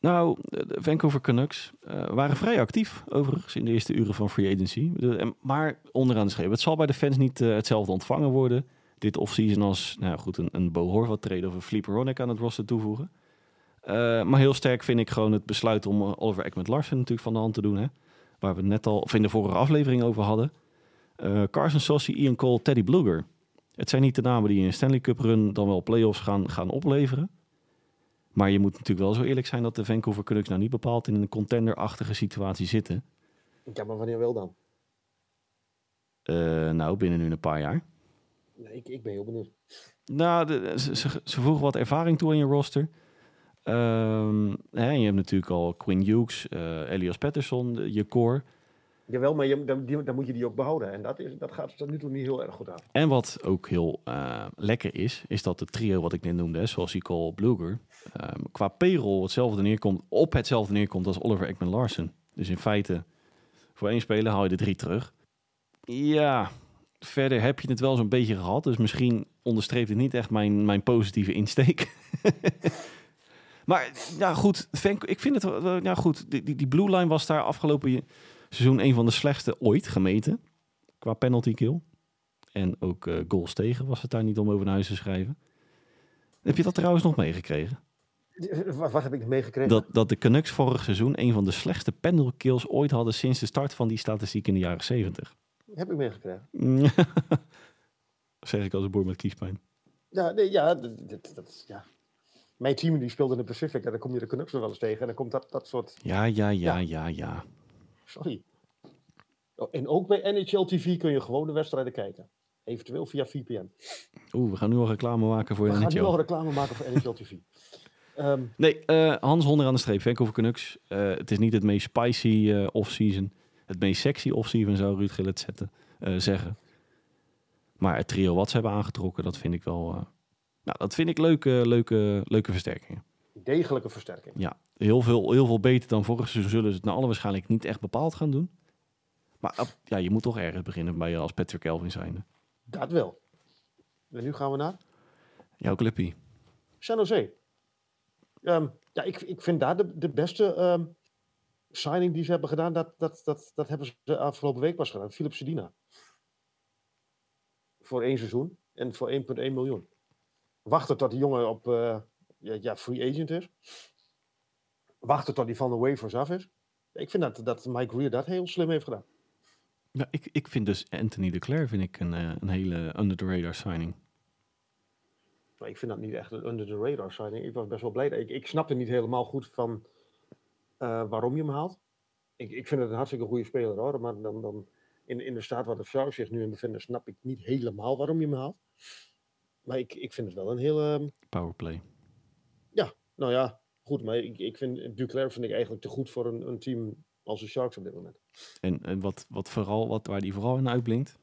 Nou, de Vancouver Canucks waren vrij actief, overigens, in de eerste uren van free agency. Maar onderaan de schreef, het zal bij de fans niet hetzelfde ontvangen worden. Dit offseason als, nou goed, een, een Bo Horvat trade of een Fleeper Ronick aan het roster toevoegen. Uh, maar heel sterk vind ik gewoon het besluit om uh, Oliver Ekman Larsen natuurlijk van de hand te doen. Hè? Waar we het net al, of in de vorige aflevering over hadden. Uh, Carson Sossi, Ian Cole, Teddy Bluger. Het zijn niet de namen die in een Stanley Cup run dan wel playoffs gaan, gaan opleveren. Maar je moet natuurlijk wel zo eerlijk zijn dat de Vancouver Canucks nou niet bepaald in een contender-achtige situatie zitten. Ja, maar wanneer wel dan? nou, binnen nu een paar jaar. Nee, ik, ik ben heel benieuwd. Nou, de, ze, ze, ze voegen wat ervaring toe in je roster. Um, hè, je hebt natuurlijk al Quinn Hughes, uh, Elias Pettersson, je core. Jawel, maar je, dan, die, dan, moet je die ook behouden. En dat, is, dat gaat tot nu toe niet heel erg goed aan. En wat ook heel uh, lekker is, is dat het trio wat ik net noemde, zoals Nicole Bluger, um, qua payroll hetzelfde neerkomt, op hetzelfde neerkomt als Oliver Ekman Larsen. Dus in feite, voor één speler haal je de drie terug. Ja, verder heb je het wel zo'n beetje gehad. Dus misschien onderstreept het niet echt mijn, mijn positieve insteek. Maar ja, goed, ik vind het ja, goed. Die, die, die blue line was daar afgelopen seizoen een van de slechtste ooit gemeten. Qua penalty kill. En ook uh, goals tegen was het daar niet om over naar huis te schrijven. Heb je dat trouwens nog meegekregen? Wat, wat heb ik meegekregen? Dat, dat de Canucks vorig seizoen een van de slechtste penalty kills ooit hadden sinds de start van die statistiek in de jaren 70. Heb ik meegekregen. zeg ik als een boer met kiespijn. Ja, nee, ja, dat, dat, dat ja mijn team die speelde in de Pacific en dan kom je de Canucks nog wel eens tegen en dan komt dat, dat soort... Ja, ja, ja, ja, ja. Sorry. Oh, en ook bij NHL TV kun je gewoon de wedstrijden kijken. Eventueel via VPN. Oeh, we gaan nu al reclame maken voor We de gaan nu NHL. al reclame maken voor NHL TV. Ehm, Nee, eh, Hans Honder aan de streep. Vancouver Canucks. Eh, het is niet het meest spicy eh off-season. Het meest sexy off-season zou Ruud Gillet zetten, zeggen. Maar het trio wat ze hebben aangetrokken, dat vind ik wel... eh, nou, dat vind ik leuke, leuke, leuke versterkingen. degelijke versterking. Ja, heel veel, heel veel beter dan vorig seizoen zullen ze het naar alle waarschijnlijk niet echt bepaald gaan doen. Maar eh, ja, je moet toch ergens beginnen bij je als Patrick Kelvin zijnde. Dat wel. En nu gaan we naar Jouw clubpie. San Jose. Ehm, ja, ik, ik vind daar de, de beste ehm, signing die ze hebben gedaan. Dat, dat, dat, dat hebben ze afgelopen week pas gedaan. Philip Sedina. Voor één seizoen en voor 1,1 miljoen. Wachten tot die jongen op eh, ja, ja, free agent is. Wachten tot die van de waivers af is. Ik vind dat, dat Mike Greer dat heel slim heeft gedaan. Ja, ik, ik vind dus Anthony de Cler vind ik een, eh, een hele under the radar signing. Maar ik vind dat niet echt een under the radar signing. Ik was best wel blij. Ik, ik snapte niet helemaal goed van eh, waarom je hem haalt. Ik, ik vind het een hartstikke goede speler hoor. Maar dan, dan in, in de staat waar de Sharks zich nu in bevinden, snap ik niet helemaal waarom je hem haalt. Maar ik, ik vind het wel een hele. Powerplay. Nou ja, goed. Maar ik, ik vind Duclair vind ik eigenlijk te goed voor een, een team als de Sharks op dit moment. En, en wat, wat vooral, wat, waar hij vooral in uitblinkt,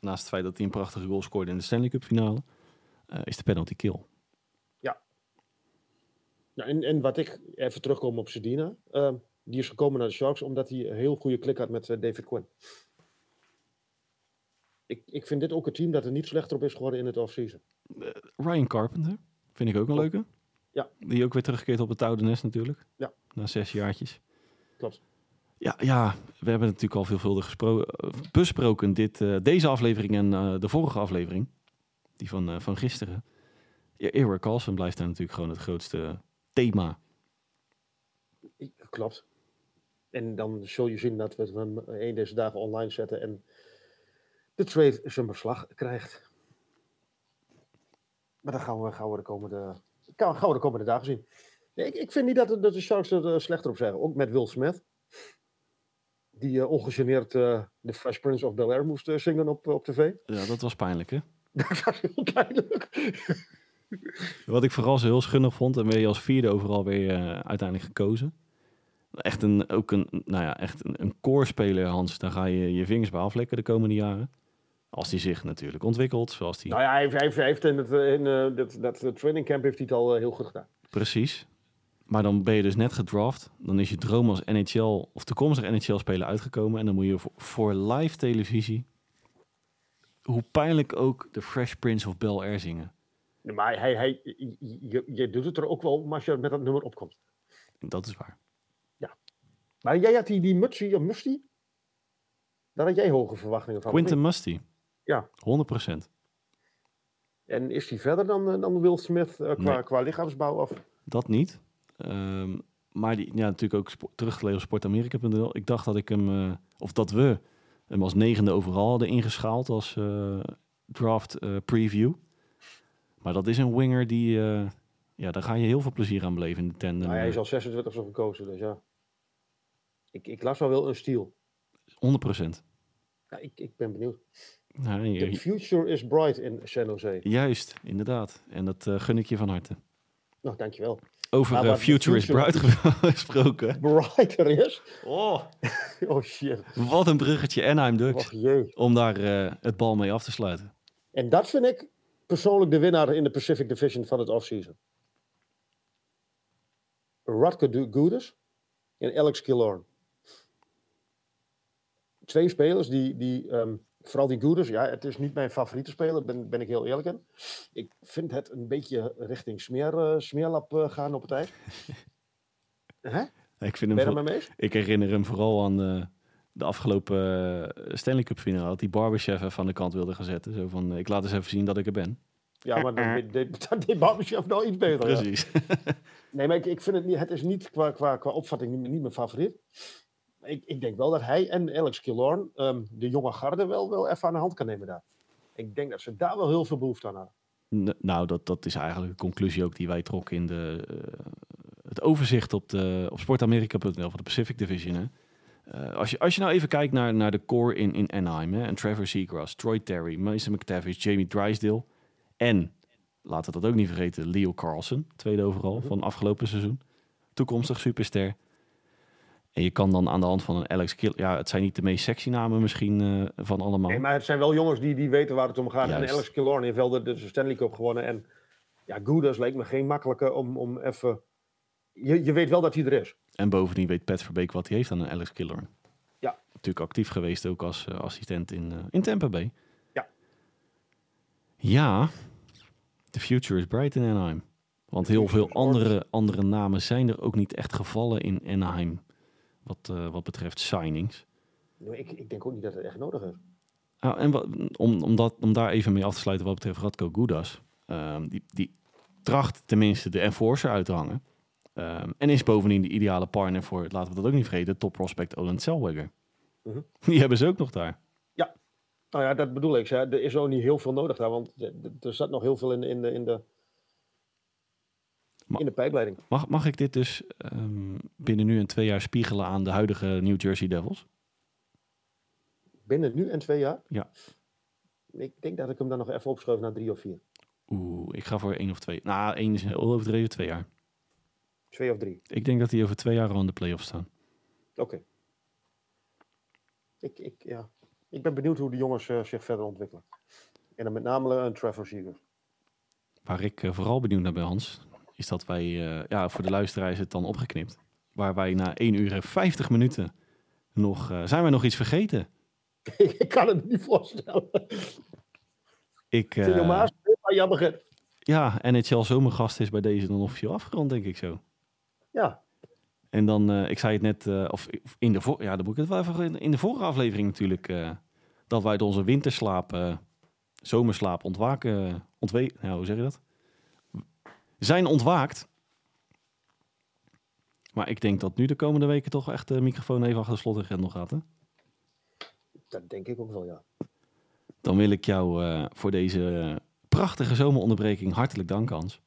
naast het feit dat hij een prachtige goal scoorde in de Stanley Cup finale, eh, is de penalty kill. Ja, en, en wat ik even terugkom op Sedina. eh, die is gekomen naar de Sharks omdat hij een heel goede klik had met eh, David Quinn. Ik, ik vind dit ook een team dat er niet slechter op is geworden in het offseason. Ryan Carpenter, vind ik ook een leuke. Ja. Die ook weer terugkeert op het oude nest natuurlijk. Ja. Na zes jaartjes. Klopt. Ja, ja, we hebben natuurlijk al veelvuldig eh, besproken dit, eh, deze aflevering en eh, de vorige aflevering. Die van, eh, van gisteren. Ja, Eric Carlson blijft daar natuurlijk gewoon het grootste thema. Klopt. En dan zul je zien dat we hem een deze dagen online zetten en de trade zijn beslag krijgt. Maar dat gaan we, gaan we, de, komende, gaan we de komende dagen zien. Nee, ik, ik vind niet dat, de- dat de Sharks er eh, slechter op zijn. Ook met Will Smith. Die eh, ongegeneerd eh, de Fresh Prince of Bel-Air moest zingen op, op tv. Ja, dat was pijnlijk hè. Dat was heel pijnlijk. Wat ik vooral zo heel schunnig vond, en ben je als vierde overal weer uiteindelijk gekozen. Echt een, ook een, nou ja, echt een, een core-speler, Hans. Daar ga je je vingers bij aflekken de komende jaren. Als die zich natuurlijk ontwikkelt, zoals die... Nou ja, hij heeft, hij heeft, hij heeft in, het, eh, in eh, dat, dat training camp heeft hij het al eh, heel goed gedaan. Precies. Maar dan ben je dus net gedraft. Dan is je droom als NHL of toekomstig NHL-speler uitgekomen. En dan moet je voor, voor live televisie, hoe pijnlijk ook, de Fresh Prince of Bel-Air zingen. Ja, Maar hij, hij, je, doet het er ook wel om als je met dat nummer opkomt. En dat is waar. Maar jij had die, die Mutsi Musty? Daar had jij hoge verwachtingen van. niet? Musty. Ja. 100%. En is die verder dan, eh, dan Will Smith eh, qua, Nee. qua lichaamsbouw? Of? Dat niet. Ehm, maar die, ja, natuurlijk ook spo- teruggelezen op sportamerika.nl. Ik dacht dat ik hem, eh, of dat we hem als negende overal hadden ingeschaald als draft preview. Maar dat is een winger die, ja, daar ga je heel veel plezier aan beleven in de tandem. Nou, hij is al 26 zo gekozen, dus ja. Ik, ik las wel wel een stiel. 100%. Ja, ik, ik ben benieuwd. Ja, The je- future is bright in San Jose. juist, inderdaad. En dat eh, gun ik je van harte. Nou, dankjewel. Over Maar eh, wat de Future is future- Bright gesproken. Brighter is? Oh, Oh shit. wat een bruggetje Anaheim Ducks. Och jee. Om daar eh, het bal mee af te sluiten. En dat vind ik persoonlijk de winnaar in de Pacific Division van het offseason. Rutger Goodis en Alex Killorn. Twee spelers die, die ehm, vooral die Goodis, ja, het is niet mijn favoriete speler, ben, ben ik heel eerlijk in. Ik vind het een beetje richting smeer, eh, smeerlap eh, gaan op het ijs. Ik, vind hem ik herinner hem vooral aan eh, de afgelopen Stanley Cup finale. Dat die barberchef even aan de kant wilde gaan zetten. Zo van, ik laat eens even zien dat ik er ben. Ja, maar dat deed- deed Barberchef nou iets beter. ja. Precies. Nee, maar ik, ik vind het niet, het is niet qua, qua, qua opvatting niet, niet mijn favoriet. Ik, ik denk wel dat hij en Alex Killorn ehm, de jonge garde wel, wel even aan de hand kan nemen daar. Ik denk dat ze daar wel heel veel behoefte aan hebben. Nou, dat, dat is eigenlijk de conclusie ook die wij trokken in de, eh, het overzicht op, de, op sportamerika.nl van de Pacific Division. Hè. Eh, als, je, als je nou even kijkt naar, naar de core in, in Anaheim, hè, en Trevor Seagrass, Troy Terry, Mason McTavish, Jamie Drysdale en, laten we dat ook niet vergeten, Leo Carlson, tweede overal Mhm. van afgelopen seizoen. Toekomstig superster. En je kan dan aan de hand van een Alex Kill, ja, het zijn niet de meest sexy namen misschien eh, van allemaal. Nee, maar het zijn wel jongens die, die weten waar het om gaat. Juist. En Alex Killorn heeft wel de, de Stanley Cup gewonnen. En ja, Goudas leek me geen makkelijke om, om even... Je, je weet wel dat hij er is. En bovendien weet Pat Verbeek wat hij heeft aan een Alex Killorn. Ja. Natuurlijk actief geweest ook als eh, assistent in, eh, in Tampa Bay. Ja. Ja, the future is bright in Anaheim. Want heel veel andere, andere namen zijn er ook niet echt gevallen in Anaheim. Wat, eh, wat betreft signings. Nee, Ik, ik denk ook niet dat het echt nodig is. Nou, en wat, om, om, dat, om daar even mee af te sluiten wat betreft Radko Gudas. ehm, die, die tracht tenminste de enforcer uit te hangen. Ehm, en is bovendien de ideale partner voor, laten we dat ook niet vergeten, top prospect Olin Zellweger. Mhm. Die hebben ze ook nog daar. Nou ja, dat bedoel ik. Hè. Er is ook niet heel veel nodig daar. Want er- zat nog heel veel in, in, de, in, de, in de pijpleiding. Mag, mag ik dit dus ehm, binnen nu en twee jaar spiegelen aan de huidige New Jersey Devils? Binnen nu en twee jaar? Ja. Ik denk dat ik hem dan nog even opschrijf naar drie of vier. Oeh, ik ga voor één of twee. Nou, één is heel overdreven, twee jaar. Twee of drie. Ik denk dat die over twee jaar al in de playoffs staan. Oké. Ik, ik, ja. ik ben benieuwd hoe de jongens eh, zich verder ontwikkelen. En dan met name een Trevor Seager. Waar ik eh, vooral benieuwd naar ben, Hans, is dat wij, eh, ja, voor de luisteraar is het dan opgeknipt. Waar wij na 1 uur en 50 minuten nog, eh, zijn wij nog iets vergeten? ik kan het niet voorstellen. Ik, Uh, eh, Maas, maar jij begint. ja, NHL zomergast is bij deze dan officieel afgerond, denk ik zo. Ja, En dan, ik zei het net, of in de, voor, ja, dan moet ik het wel even in, de vorige aflevering natuurlijk, dat wij uit onze winterslaap, zomerslaap ontwaken, ontwe nou, hoe zeg je dat? Zijn ontwaakt. Maar ik denk dat nu de komende weken toch echt de microfoon even achter de slot en grendel gaat. Hè? dat denk ik ook wel, ja. Dan wil ik jou eh, voor deze eh, prachtige zomeronderbreking hartelijk danken, Hans.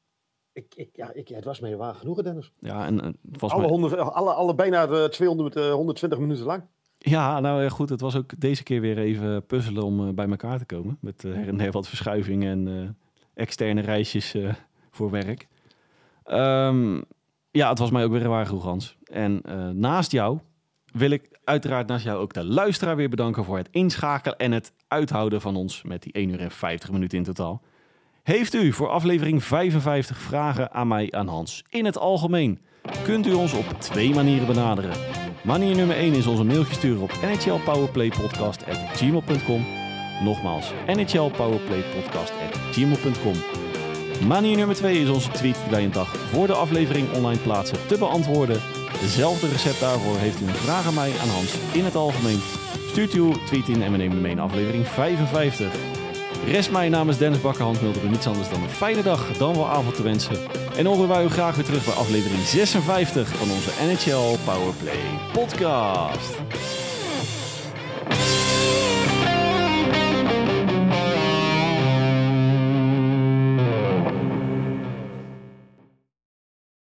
Ik, ik, ja, ik, het was mij waar genoegen, Dennis. Ja, en eh, het was Alle, maar- 100, alle, alle bijna eh, 200, eh, 120 minuten lang. Ja, nou ja, goed. Het was ook deze keer weer even puzzelen om bij elkaar te komen. Met eh, her en der wat verschuivingen en eh, externe reisjes eh, voor werk. Ehm, ja, het was mij ook weer waar genoeg, Hans. En eh, naast jou wil ik uiteraard naast jou ook de luisteraar weer bedanken voor het inschakelen en het uithouden van ons met die 1 uur en 50 minuten in totaal. Heeft u voor aflevering 55 vragen aan mij aan Hans? In het algemeen kunt u ons op twee manieren benaderen. Manier nummer 1 is onze mailtje sturen op nhlpowerplaypodcast.gmail.com. Nogmaals, nhlpowerplaypodcast.gmail.com. Manier nummer 2 is onze tweet die een dag voor de aflevering online plaatsen te beantwoorden. Dezelfde recept daarvoor heeft u een vraag aan mij, aan Hans, in het algemeen. Stuurt uw tweet in en we nemen mee in aflevering 55. Rest mij namens Dennis Bakker, Hans Mulder niets anders dan een fijne dag, dan wel avond te wensen. En horen wij u graag weer terug bij aflevering 56 van onze NHL Powerplay podcast.